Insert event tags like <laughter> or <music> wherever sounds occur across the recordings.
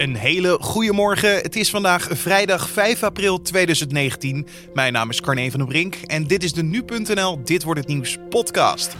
Een hele goede morgen. Het is vandaag vrijdag 5 april 2019. Mijn naam is Carne van der Brink en dit is de nu.nl Dit wordt het nieuws podcast.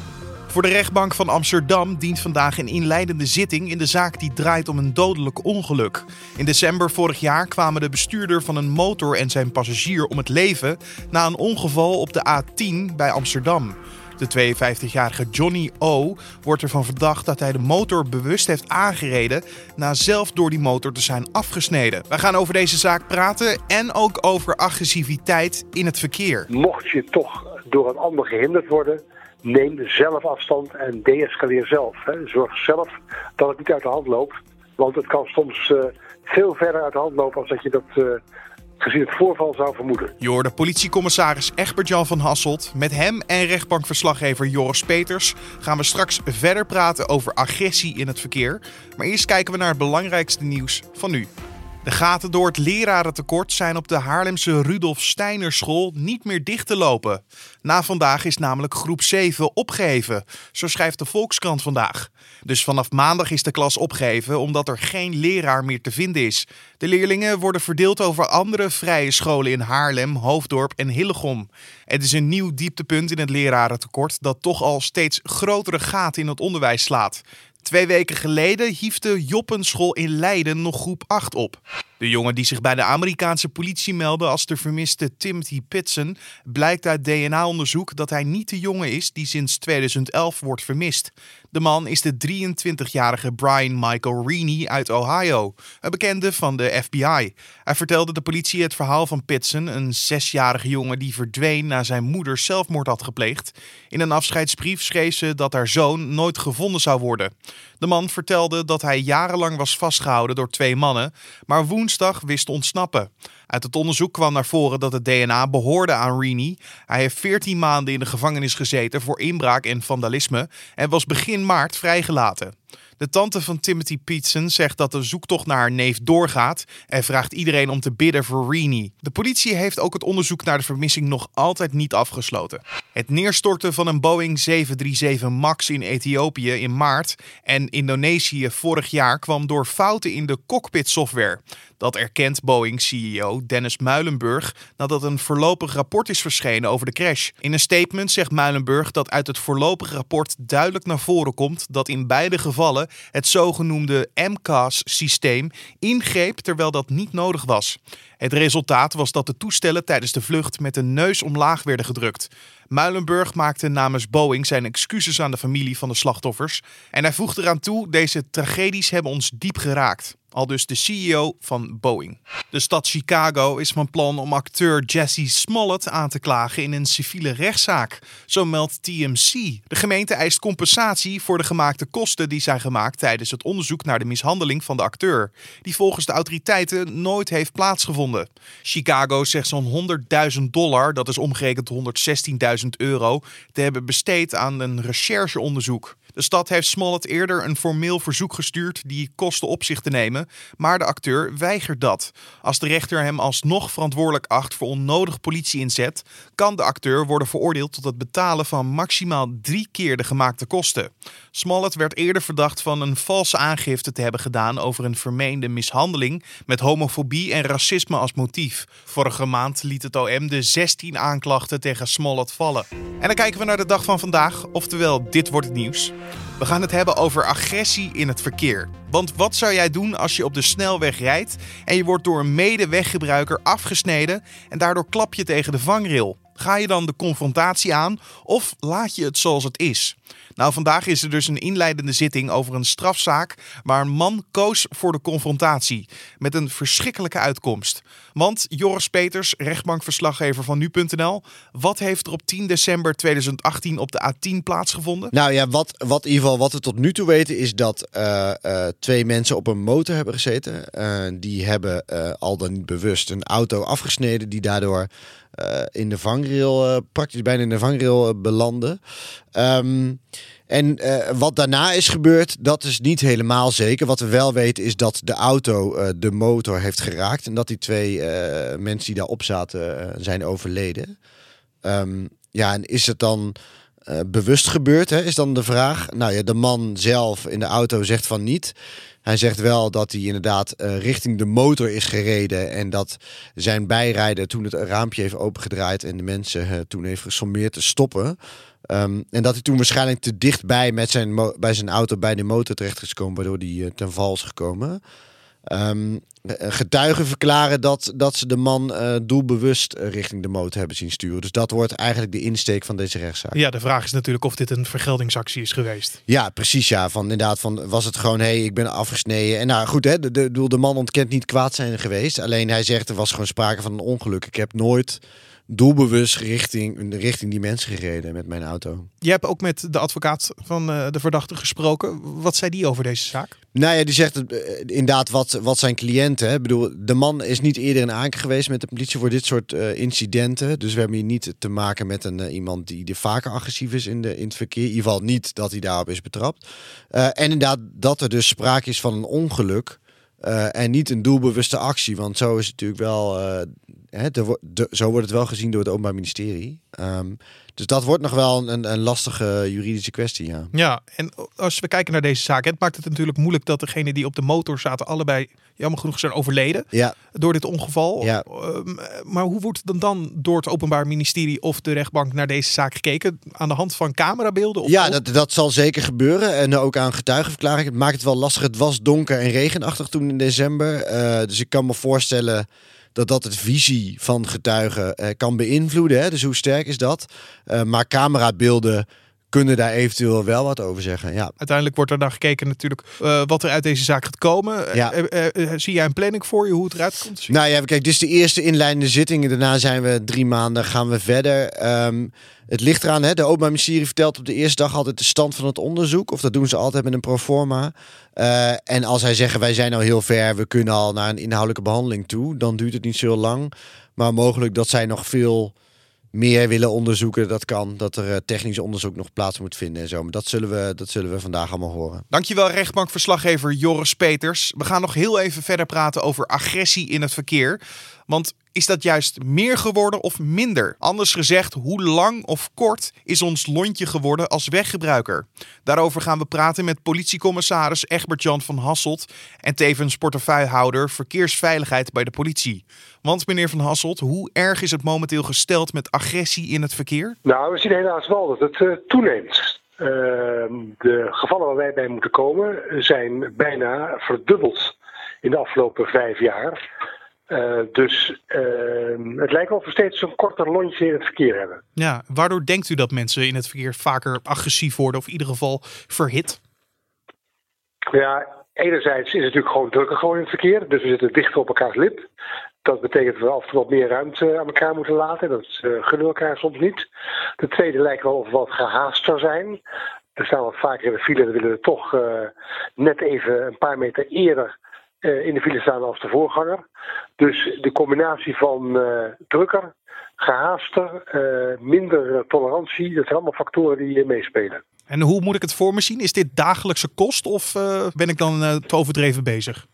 Voor de rechtbank van Amsterdam dient vandaag een inleidende zitting in de zaak die draait om een dodelijk ongeluk. In december vorig jaar kwamen de bestuurder van een motor en zijn passagier om het leven na een ongeval op de A10 bij Amsterdam. De 52-jarige Johnny O. wordt ervan verdacht dat hij de motor bewust heeft aangereden na zelf door die motor te zijn afgesneden. We gaan over deze zaak praten en ook over agressiviteit in het verkeer. Mocht je toch door een ander gehinderd worden, neem zelf afstand en deescaleer zelf. Hè. Zorg zelf dat het niet uit de hand loopt. Want het kan soms uh, veel verder uit de hand lopen als dat je dat uh, gezien het voorval zou vermoeden. Je hoorde politiecommissaris Egbert-Jan van Hasselt. Met hem en rechtbankverslaggever Joris Peters gaan we straks verder praten over agressie in het verkeer. Maar eerst kijken we naar het belangrijkste nieuws van nu. De gaten door het lerarentekort zijn op de Haarlemse Rudolf Steiner school niet meer dicht te lopen. Na vandaag is namelijk groep 7 opgeheven, zo schrijft de Volkskrant vandaag. Dus vanaf maandag is de klas opgeheven omdat er geen leraar meer te vinden is. De leerlingen worden verdeeld over andere vrije scholen in Haarlem, Hoofddorp en Hillegom. Het is een nieuw dieptepunt in het lerarentekort dat toch al steeds grotere gaten in het onderwijs slaat. Twee weken geleden hief de Joppenschool in Leiden nog groep 8 op. De jongen die zich bij de Amerikaanse politie meldde als de vermiste Timothy Pitson, blijkt uit DNA-onderzoek dat hij niet de jongen is die sinds 2011 wordt vermist. De man is de 23-jarige Brian Michael Reaney uit Ohio, een bekende van de FBI. Hij vertelde de politie het verhaal van Pitson, een zesjarige jongen die verdween na zijn moeder zelfmoord had gepleegd. In een afscheidsbrief schreef ze dat haar zoon nooit gevonden zou worden. De man vertelde dat hij jarenlang was vastgehouden door twee mannen, maar woensdag wist ontsnappen. Uit het onderzoek kwam naar voren dat het DNA behoorde aan Reaney. Hij heeft 14 maanden in de gevangenis gezeten voor inbraak en vandalisme en was begin maart vrijgelaten. De tante van Timothy Peetson zegt dat de zoektocht naar haar neef doorgaat en vraagt iedereen om te bidden voor Reaney. De politie heeft ook het onderzoek naar de vermissing nog altijd niet afgesloten. Het neerstorten van een Boeing 737 MAX in Ethiopië in maart en Indonesië vorig jaar kwam door fouten in de cockpitsoftware. Dat erkent Boeing-CEO Dennis Muilenburg nadat een voorlopig rapport is verschenen over de crash. In een statement zegt Muilenburg dat uit het voorlopige rapport duidelijk naar voren komt dat in beide gevallen het zogenoemde MCAS-systeem ingreep terwijl dat niet nodig was. Het resultaat was dat de toestellen tijdens de vlucht met de neus omlaag werden gedrukt. Muilenburg maakte namens Boeing zijn excuses aan de familie van de slachtoffers en hij voegde eraan toe: deze tragedies hebben ons diep geraakt. Al dus de CEO van Boeing. De stad Chicago is van plan om acteur Jesse Smollett aan te klagen in een civiele rechtszaak. Zo meldt TMC. De gemeente eist compensatie voor de gemaakte kosten die zijn gemaakt tijdens het onderzoek naar de mishandeling van de acteur, die volgens de autoriteiten nooit heeft plaatsgevonden. Chicago zegt zo'n 100.000 dollar, dat is omgerekend 116.000 euro, te hebben besteed aan een rechercheonderzoek. De stad heeft Smollett eerder een formeel verzoek gestuurd die kosten op zich te nemen, maar de acteur weigert dat. Als de rechter hem alsnog verantwoordelijk acht voor onnodig politieinzet, kan de acteur worden veroordeeld tot het betalen van maximaal drie keer de gemaakte kosten. Smollett werd eerder verdacht van een valse aangifte te hebben gedaan over een vermeende mishandeling met homofobie en racisme als motief. Vorige maand liet het OM de 16 aanklachten tegen Smollett vallen. En dan kijken we naar de dag van vandaag, oftewel dit wordt het nieuws. We gaan het hebben over agressie in het verkeer. Want wat zou jij doen als je op de snelweg rijdt en je wordt door een medeweggebruiker afgesneden en daardoor klap je tegen de vangrail? Ga je dan de confrontatie aan of laat je het zoals het is? Nou, vandaag is er dus een inleidende zitting over een strafzaak waar een man koos voor de confrontatie. Met een verschrikkelijke uitkomst. Want Joris Peters, rechtbankverslaggever van nu.nl, wat heeft er op 10 december 2018 op de A10 plaatsgevonden? Nou ja, wat, wat in ieder geval wat we tot nu toe weten is dat uh, uh, twee mensen op een motor hebben gezeten. Uh, die hebben al dan niet bewust een auto afgesneden die daardoor in de vangrail, praktisch bijna in de vangrail belanden. Um, en uh, wat daarna is gebeurd, dat is niet helemaal zeker. Wat we wel weten is dat de auto uh, de motor heeft geraakt. En dat die twee uh, mensen die daarop zaten zijn overleden. Um, ja, en is het dan eh, bewust gebeurd, hè, is dan de vraag. Nou ja, de man zelf in de auto zegt van niet. Hij zegt wel dat hij inderdaad eh, richting de motor is gereden. En dat zijn bijrijder toen het raampje heeft opengedraaid en de mensen eh, toen heeft gesommeerd te stoppen. Ehm, en dat hij toen waarschijnlijk te dichtbij met zijn bij zijn auto bij de motor terecht is gekomen, waardoor hij ten val is gekomen. Ehm, eh, getuigen verklaren dat, dat ze de man eh, doelbewust eh, richting de motor hebben zien sturen. Dus dat wordt eigenlijk de insteek van deze rechtszaak. Ja, de vraag is natuurlijk of dit een vergeldingsactie is geweest. Ja, precies. Ja, van inderdaad, van was het gewoon, hé, hey, ik ben afgesneden. En nou goed, hè, de, de, de, de man ontkent niet kwaad zijn geweest. Alleen hij zegt er was gewoon sprake van een ongeluk. Ik heb nooit doelbewust richting, richting die mensen gereden met mijn auto. Je hebt ook met de advocaat van eh, de verdachte gesproken. Wat zei die over deze zaak? Nou ja, die zegt eh, inderdaad wat, wat zijn cliënten. Hè. Ik bedoel, de man is niet eerder in aankijk geweest met de politie voor dit soort eh, incidenten. Dus we hebben hier niet te maken met een, iemand die, die vaker agressief is in, de, in het verkeer. In ieder geval niet dat hij daarop is betrapt. En inderdaad dat er dus sprake is van een ongeluk. en niet een doelbewuste actie. Want zo is het natuurlijk wel. Hè, de- zo wordt het wel gezien door het Openbaar Ministerie. Ehm, dus dat wordt nog wel een, een lastige juridische kwestie. Ja. Ja, en als we kijken naar deze zaak, het maakt het natuurlijk moeilijk dat degene die op de motor zaten allebei jammer genoeg zijn overleden Ja, door dit ongeval. Ja. Ehm, maar hoe wordt dan dan door het Openbaar Ministerie of de rechtbank naar deze zaak gekeken? Aan de hand van camerabeelden? Of Ja, dat, dat zal zeker gebeuren. En ook aan getuigenverklaring. Het maakt het wel lastig. Het was donker en regenachtig toen in december. Eh, dus ik kan me voorstellen dat dat het visie van getuigen eh, kan beïnvloeden. Hè? Dus hoe sterk is dat? Eh, maar camerabeelden kunnen daar eventueel wel wat over zeggen. Ja. Uiteindelijk wordt er dan gekeken natuurlijk eh, wat er uit deze zaak gaat komen. Ja. Eh, eh, eh, zie jij een planning voor je hoe het eruit komt? Nou ja, kijk, dit is de eerste inleidende zitting. Daarna zijn we drie maanden, gaan we verder. Ehm, het ligt eraan, hè, de Openbaar Ministerie vertelt op de eerste dag altijd de stand van het onderzoek. Of dat doen ze altijd met een proforma. En als zij zeggen, wij zijn al heel ver, we kunnen al naar een inhoudelijke behandeling toe. Dan duurt het niet zo lang. Maar mogelijk dat zij nog veel meer willen onderzoeken. Dat kan, dat er eh, technisch onderzoek nog plaats moet vinden en zo. Maar dat zullen we, dat zullen we vandaag allemaal horen. Dankjewel rechtbankverslaggever Joris Peters. We gaan nog heel even verder praten over agressie in het verkeer. Want is dat juist meer geworden of minder? Anders gezegd, hoe lang of kort is ons lontje geworden als weggebruiker? Daarover gaan we praten met politiecommissaris Egbert-Jan van Hasselt en tevens portefeuillehouder verkeersveiligheid bij de politie. Want meneer van Hasselt, hoe erg is het momenteel gesteld met agressie in het verkeer? Nou, we zien helaas wel dat het eh, toeneemt. Ehm, de gevallen waar wij bij moeten komen zijn bijna verdubbeld in de afgelopen vijf jaar. Eh, dus ehm, het lijkt wel of we steeds een korter lontje in het verkeer hebben. Ja, waardoor denkt u dat mensen in het verkeer vaker agressief worden of in ieder geval verhit? Ja, enerzijds is het natuurlijk gewoon drukker gewoon in het verkeer. Dus we zitten dichter op elkaars lip. Dat betekent dat we af en toe wat meer ruimte aan elkaar moeten laten. Dat eh, gunnen we elkaar soms niet. De tweede lijkt wel of we wat gehaaster zijn. We staan wat vaker in de file. Dan willen we toch eh, net even een paar meter eerder in de file staan als de voorganger. Dus de combinatie van eh, drukker, gehaaster, eh, minder eh, tolerantie. Dat zijn allemaal factoren die eh, meespelen. En hoe moet ik het voor me zien? Is dit dagelijkse kost of eh, ben ik dan eh, te overdreven bezig?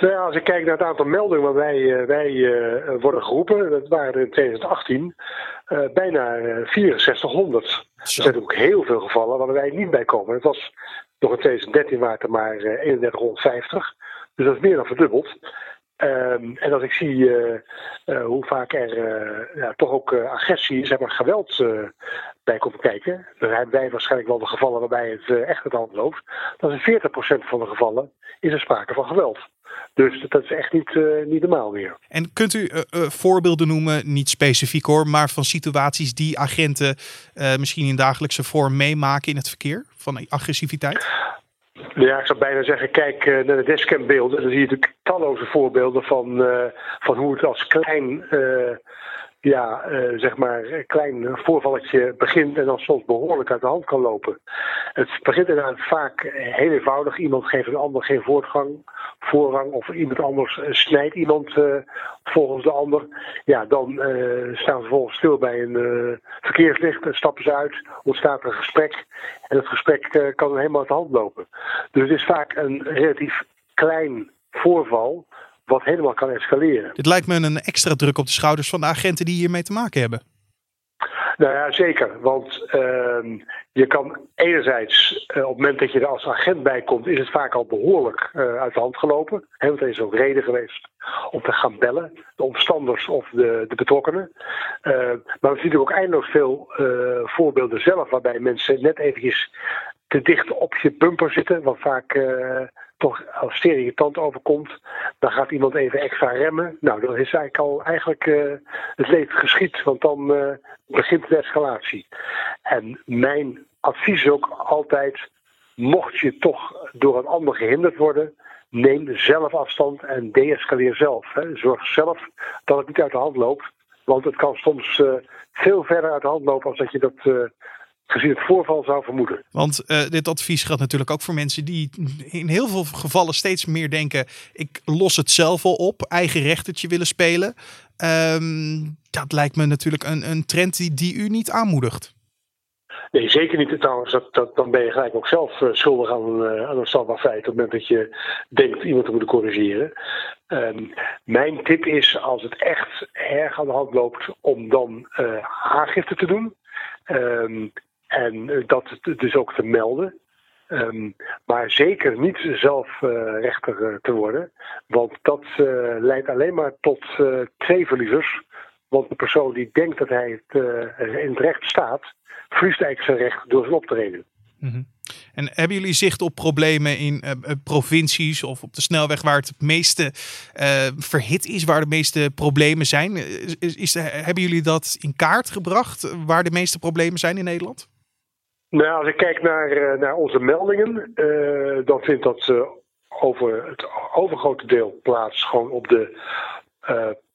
Nou ja, als ik kijk naar het aantal meldingen waar wij, eh, wij eh, worden geroepen, dat waren in 2018 eh, bijna eh, 6400. Er zijn natuurlijk heel veel gevallen waar wij niet bij komen. Het was nog in 2013 waren het er maar eh, 3150. Dus dat is meer dan verdubbeld. Ehm, en als ik zie eh, eh, hoe vaak er eh, ja, toch ook agressie, zeg maar geweld bij komt kijken, dan hebben wij waarschijnlijk wel de gevallen waarbij het echt het hand loopt. Dan is in 40% van de gevallen is er sprake van geweld. Dus dat is echt niet, niet normaal meer. En kunt u voorbeelden noemen, niet specifiek hoor, maar van situaties die agenten misschien in dagelijkse vorm meemaken in het verkeer? Van agressiviteit? Ja, ik zou bijna zeggen, kijk eh, naar de dashcambeelden. Dan zie je natuurlijk talloze voorbeelden van, eh, van hoe het als klein, eh, ja, eh, zeg maar, een klein voorvalletje begint en dan soms behoorlijk uit de hand kan lopen. Het begint inderdaad vaak heel eenvoudig. Iemand geeft een ander geen voortgang, voorrang of iemand anders snijdt iemand eh, volgens de ander. Ja, dan eh, staan ze vervolgens stil bij een verkeerslicht, en stappen ze uit, ontstaat een gesprek. En het gesprek kan helemaal uit de hand lopen. Dus het is vaak een relatief klein voorval wat helemaal kan escaleren. Dit lijkt me een extra druk op de schouders van de agenten die hiermee te maken hebben. Nou ja, zeker. Want ehm, je kan enerzijds, uh, op het moment dat je er als agent bij komt, is het vaak al behoorlijk uh, uit de hand gelopen. He, want er is ook reden geweest om te gaan bellen, de omstanders of de, de betrokkenen. Uh, maar we zien ook eindeloos veel voorbeelden zelf, waarbij mensen net eventjes te dicht op je bumper zitten, wat vaak toch als zeer irritant overkomt, dan gaat iemand even extra remmen. Nou, dan is eigenlijk al eigenlijk uh, het leven geschied, want dan uh, begint de escalatie. En mijn advies is ook altijd, mocht je toch door een ander gehinderd worden, neem zelf afstand en deescaleer zelf. Hè. Zorg zelf dat het niet uit de hand loopt, want het kan soms veel verder uit de hand lopen als dat je dat gezien het voorval zou vermoeden. Want uh, dit advies gaat natuurlijk ook voor mensen die in heel veel gevallen steeds meer denken: ik los het zelf wel op, eigen rechtertje willen spelen. Um, dat lijkt me natuurlijk een, een trend die, die u niet aanmoedigt. Nee, zeker niet. Trouwens, dat, dat, dan ben je gelijk ook zelf uh, schuldig aan, uh, aan een strafbaar feit. Op het moment dat je denkt iemand te moeten corrigeren. Um, mijn tip is, als het echt erg aan de hand loopt, om dan uh, aangifte te doen. Um, en eh, dat dus ook te melden. Um, maar zeker niet zelf uh, rechter uh, te worden. Want dat leidt alleen maar tot twee verliezers. Want de persoon die denkt dat hij het, in het recht staat, verliest eigenlijk zijn recht door zijn optreden. Mm -hmm. En hebben jullie zicht op problemen in provincies of op de snelweg waar het het meeste verhit is, waar de meeste problemen zijn? Is, is, hebben jullie dat in kaart gebracht, waar de meeste problemen zijn in Nederland? Nou, als ik kijk naar, eh, naar onze meldingen, uh, dan vindt dat uh, over het overgrote deel plaats gewoon op de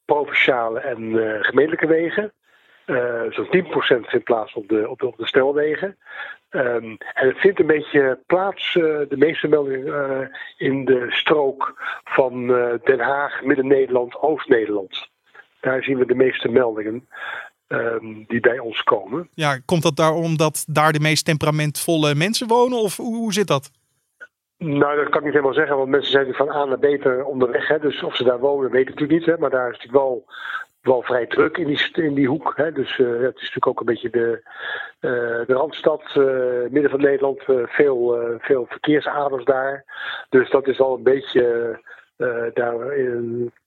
provinciale en gemeentelijke wegen. Zo'n 10% vindt plaats op de, op de, snelwegen. Um, en het vindt een beetje plaats, de meeste meldingen, in de strook van Den Haag, Midden-Nederland, Oost-Nederland. Daar zien we de meeste meldingen. Um, die bij ons komen. Ja, komt dat daarom dat daar de meest temperamentvolle mensen wonen? Of hoe, hoe zit dat? Nou, dat kan ik niet helemaal zeggen, want mensen zijn van A naar B onderweg. Hè, dus of ze daar wonen, weet ik natuurlijk niet. Hè, maar daar is het wel, wel vrij druk in die, in die hoek. Hè, dus uh, het is natuurlijk ook een beetje de, uh, de Randstad, uh, midden van Nederland, veel, veel verkeersaders daar. Dus dat is al een beetje daar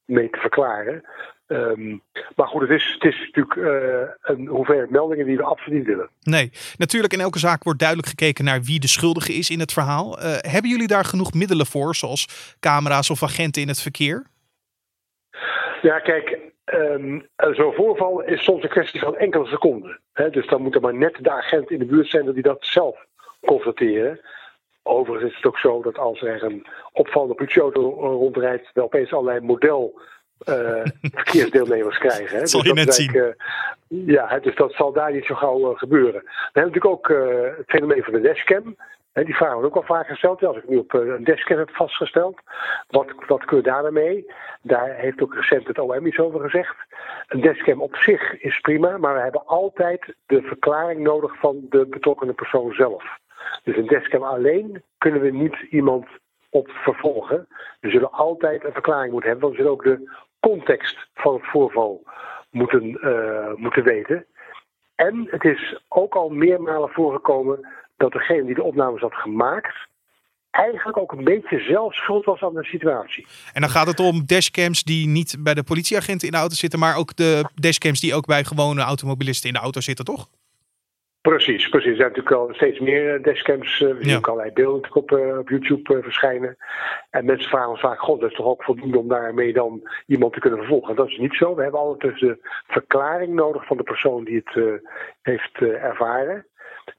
mee te verklaren. Um, maar goed, het is, het is natuurlijk uh, een hoeveelheid meldingen die we absoluut niet willen. Nee, natuurlijk in elke zaak wordt duidelijk gekeken naar wie de schuldige is in het verhaal. Uh, hebben jullie daar genoeg middelen voor, zoals camera's of agenten in het verkeer? Ja, kijk, um, zo'n voorval is soms een kwestie van enkele seconden. Hè? Dus dan moet er maar net de agent in de buurt zijn dat die dat zelf constateren. Overigens is het ook zo dat als er een opvallende politieauto rondrijdt, er opeens allerlei model verkeersdeelnemers krijgen. Hè. Dat <laughs> zal dus net zien. Uh, ja, dus dat zal daar niet zo gauw uh, gebeuren. We hebben natuurlijk ook het fenomeen van de dashcam. Hè, die vraag wordt ook al vaak gesteld. Ja, als ik nu op een dashcam heb vastgesteld, wat, wat kun je daar mee? Daar heeft ook recent het OM iets over gezegd. Een dashcam op zich is prima, maar we hebben altijd de verklaring nodig van de betrokkenen persoon zelf. Dus een dashcam alleen kunnen we niet iemand op vervolgen. We zullen altijd een verklaring moeten hebben, want we zullen ook de context van het voorval moeten, uh, moeten weten. En het is ook al meermalen voorgekomen dat degene die de opnames had gemaakt, eigenlijk ook een beetje zelf schuld was aan de situatie. En dan gaat het om dashcams die niet bij de politieagenten in de auto zitten, maar ook de dashcams die ook bij gewone automobilisten in de auto zitten, toch? Precies, precies. Er zijn natuurlijk al steeds meer eh, dashcams. We zien ook allerlei beelden op, uh, op YouTube uh, verschijnen. En mensen vragen ons vaak, god, dat is toch ook voldoende om daarmee dan iemand te kunnen vervolgen. Dat is niet zo. We hebben altijd dus de verklaring nodig van de persoon die het heeft ervaren.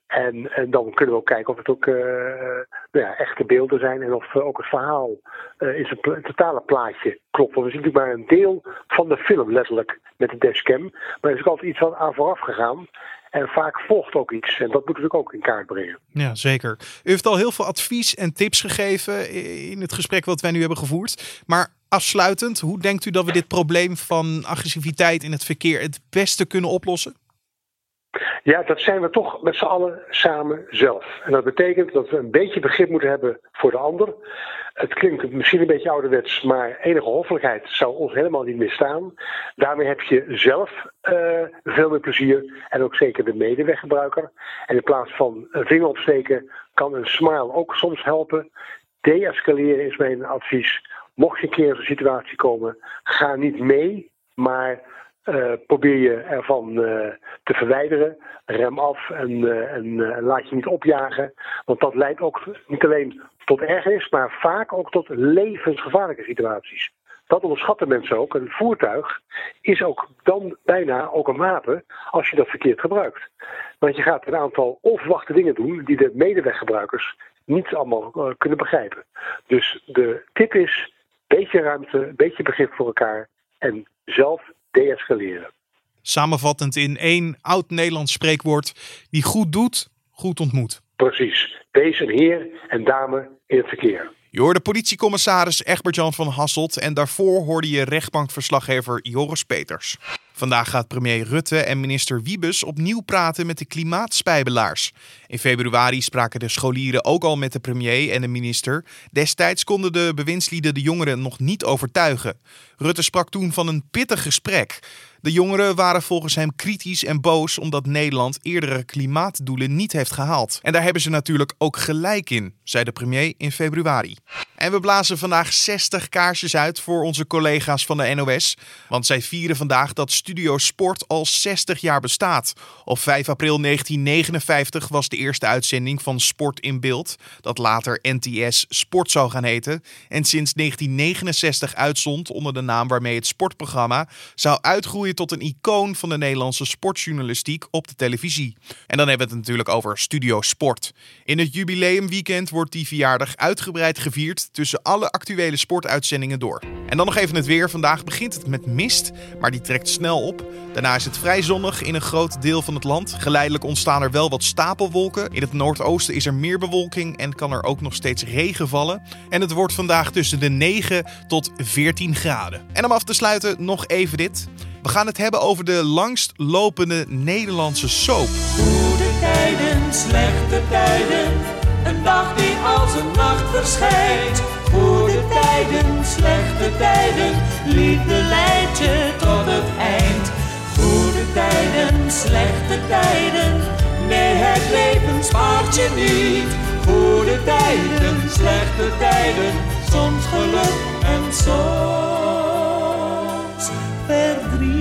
En, en dan kunnen we ook kijken of het ook nou ja, echte beelden zijn en of ook het verhaal in zijn totale plaatje klopt. Want we zien natuurlijk maar een deel van de film letterlijk met de dashcam. Maar er is ook altijd iets aan vooraf gegaan. En vaak volgt ook iets. En dat moeten we ook in kaart brengen. Ja, zeker. U heeft al heel veel advies en tips gegeven in het gesprek wat wij nu hebben gevoerd. Maar afsluitend, hoe denkt u dat we dit probleem van agressiviteit in het verkeer het beste kunnen oplossen? Ja, dat zijn we toch met z'n allen samen zelf. En dat betekent dat we een beetje begrip moeten hebben voor de ander. Het klinkt misschien een beetje ouderwets, maar enige hoffelijkheid zou ons helemaal niet misstaan. Daarmee heb je zelf uh, veel meer plezier en ook zeker de medeweggebruiker. En in plaats van een vinger opsteken kan een smile ook soms helpen. Deescaleren is mijn advies. Mocht je een keer in zo'n situatie komen, ga niet mee, maar uh, probeer je ervan uh, te verwijderen. Rem af en, uh, en laat je niet opjagen. Want dat leidt ook niet alleen tot ergernis, maar vaak ook tot levensgevaarlijke situaties. Dat onderschatten mensen ook. Een voertuig is ook dan bijna ook een wapen als je dat verkeerd gebruikt. Want je gaat een aantal onverwachte dingen doen die de medeweggebruikers niet allemaal kunnen begrijpen. Dus de tip is: beetje ruimte, beetje begrip voor elkaar en zelf deescaleren. Samenvattend in één oud Nederlands spreekwoord: wie goed doet, goed ontmoet. Precies. Wees een heer en dame in het verkeer. Je hoorde politiecommissaris Egbert-Jan van Hasselt en daarvoor hoorde je rechtbankverslaggever Joris Peters. Vandaag gaat premier Rutte en minister Wiebes opnieuw praten met de klimaatspijbelaars. In februari spraken de scholieren ook al met de premier en de minister. Destijds konden de bewindslieden de jongeren nog niet overtuigen. Rutte sprak toen van een pittig gesprek. De jongeren waren volgens hem kritisch en boos omdat Nederland eerdere klimaatdoelen niet heeft gehaald. En daar hebben ze natuurlijk ook gelijk in, zei de premier in februari. En we blazen vandaag 60 kaarsjes uit voor onze collega's van de NOS. Want zij vieren vandaag dat Studio Sport al 60 jaar bestaat. Op 5 april 1959 was de eerste uitzending van Sport in Beeld, dat later NTS Sport zou gaan heten. En sinds 1969 uitzond onder de naam waarmee het sportprogramma zou uitgroeien tot een icoon van de Nederlandse sportjournalistiek op de televisie. En dan hebben we het natuurlijk over Studio Sport. In het jubileumweekend wordt die verjaardag uitgebreid gevierd tussen alle actuele sportuitzendingen door. En dan nog even het weer. Vandaag begint het met mist, maar die trekt snel op. Daarna is het vrij zonnig in een groot deel van het land. Geleidelijk ontstaan er wel wat stapelwolken. In het noordoosten is er meer bewolking en kan er ook nog steeds regen vallen. En het wordt vandaag tussen de 9 tot 14 graden. En om af te sluiten nog even dit. We gaan het hebben over de langstlopende Nederlandse soap. Goede tijden, slechte tijden. Een dag die als een nacht verschijnt. Goede tijden, slechte tijden. Liefde leidt je tot slechte tijden. Nee, het leven spaart je niet. Goede tijden, slechte tijden. Soms geluk en soms verdriet.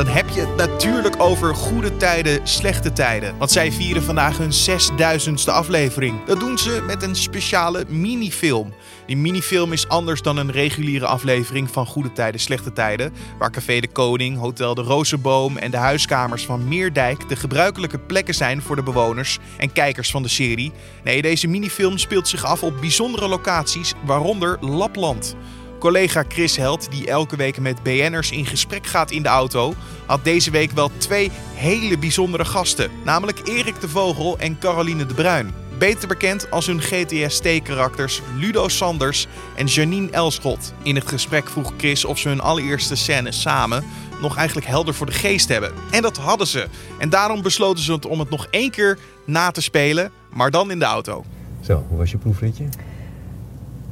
Dan heb je het natuurlijk over goede tijden, slechte tijden. Want zij vieren vandaag hun 6000ste aflevering. Dat doen ze met een speciale minifilm. Die minifilm is anders dan een reguliere aflevering van Goede Tijden, Slechte Tijden, waar Café de Koning, Hotel de Rozenboom en de huiskamers van Meerdijk de gebruikelijke plekken zijn voor de bewoners en kijkers van de serie. Nee, deze minifilm speelt zich af op bijzondere locaties, waaronder Lapland. Collega Chris Held, die elke week met BN'ers in gesprek gaat in de auto, had deze week wel twee hele bijzondere gasten. Namelijk Erik de Vogel en Caroline de Bruin. Beter bekend als hun GTST-karakters Ludo Sanders en Janine Elschot. In het gesprek vroeg Chris of ze hun allereerste scène samen nog eigenlijk helder voor de geest hebben. En dat hadden ze. En daarom besloten ze om het nog één keer na te spelen, maar dan in de auto. Zo, hoe was je proefritje?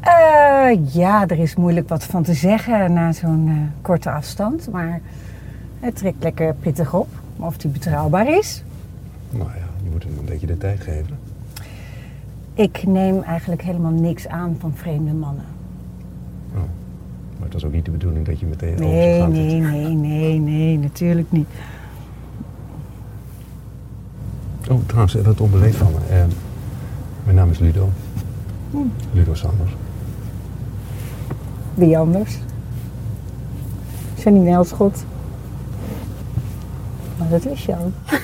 Uh, ja, er is moeilijk wat van te zeggen na zo'n uh, korte afstand. Maar het trekt lekker pittig op. Of die betrouwbaar is. Nou ja, je moet hem een beetje de tijd geven. Ik neem eigenlijk helemaal niks aan van vreemde mannen. Oh. Maar het was ook niet de bedoeling dat je meteen Nee, nee, nee, nee, nee, natuurlijk niet. Oh, trouwens, dat onbeleefd van me. Uh, mijn naam is Ludo. Hm. Ludo Sanders. Wie anders? Janine Elschot. Maar dat is jou. <laughs>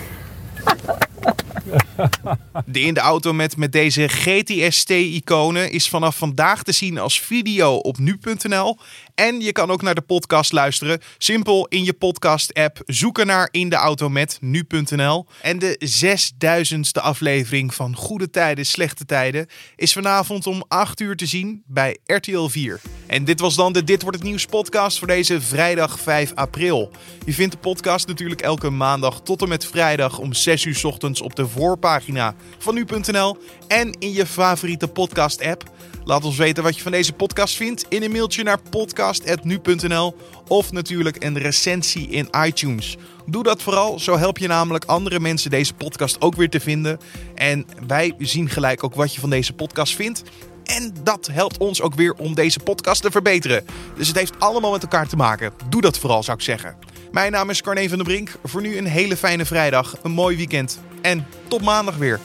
De in de auto met, met deze GTST-iconen is vanaf vandaag te zien als video op nu.nl. En je kan ook naar de podcast luisteren. Simpel in je podcast-app zoeken naar In de Auto met nu.nl. En de 6000ste aflevering van Goede Tijden, Slechte Tijden is vanavond om 8 uur te zien bij RTL 4. En dit was dan de Dit Wordt Het Nieuws podcast voor deze vrijdag 5 april. Je vindt de podcast natuurlijk elke maandag tot en met vrijdag om 6 uur ochtends op de voorpagina van nu.nl en in je favoriete podcast app. Laat ons weten wat je van deze podcast vindt in een mailtje naar podcast.nu.nl of natuurlijk een recensie in iTunes. Doe dat vooral, zo help je namelijk andere mensen deze podcast ook weer te vinden. En wij zien gelijk ook wat je van deze podcast vindt. En dat helpt ons ook weer om deze podcast te verbeteren. Dus het heeft allemaal met elkaar te maken. Doe dat vooral, zou ik zeggen. Mijn naam is Carne van der Brink. Voor nu een hele fijne vrijdag, een mooi weekend en tot maandag weer.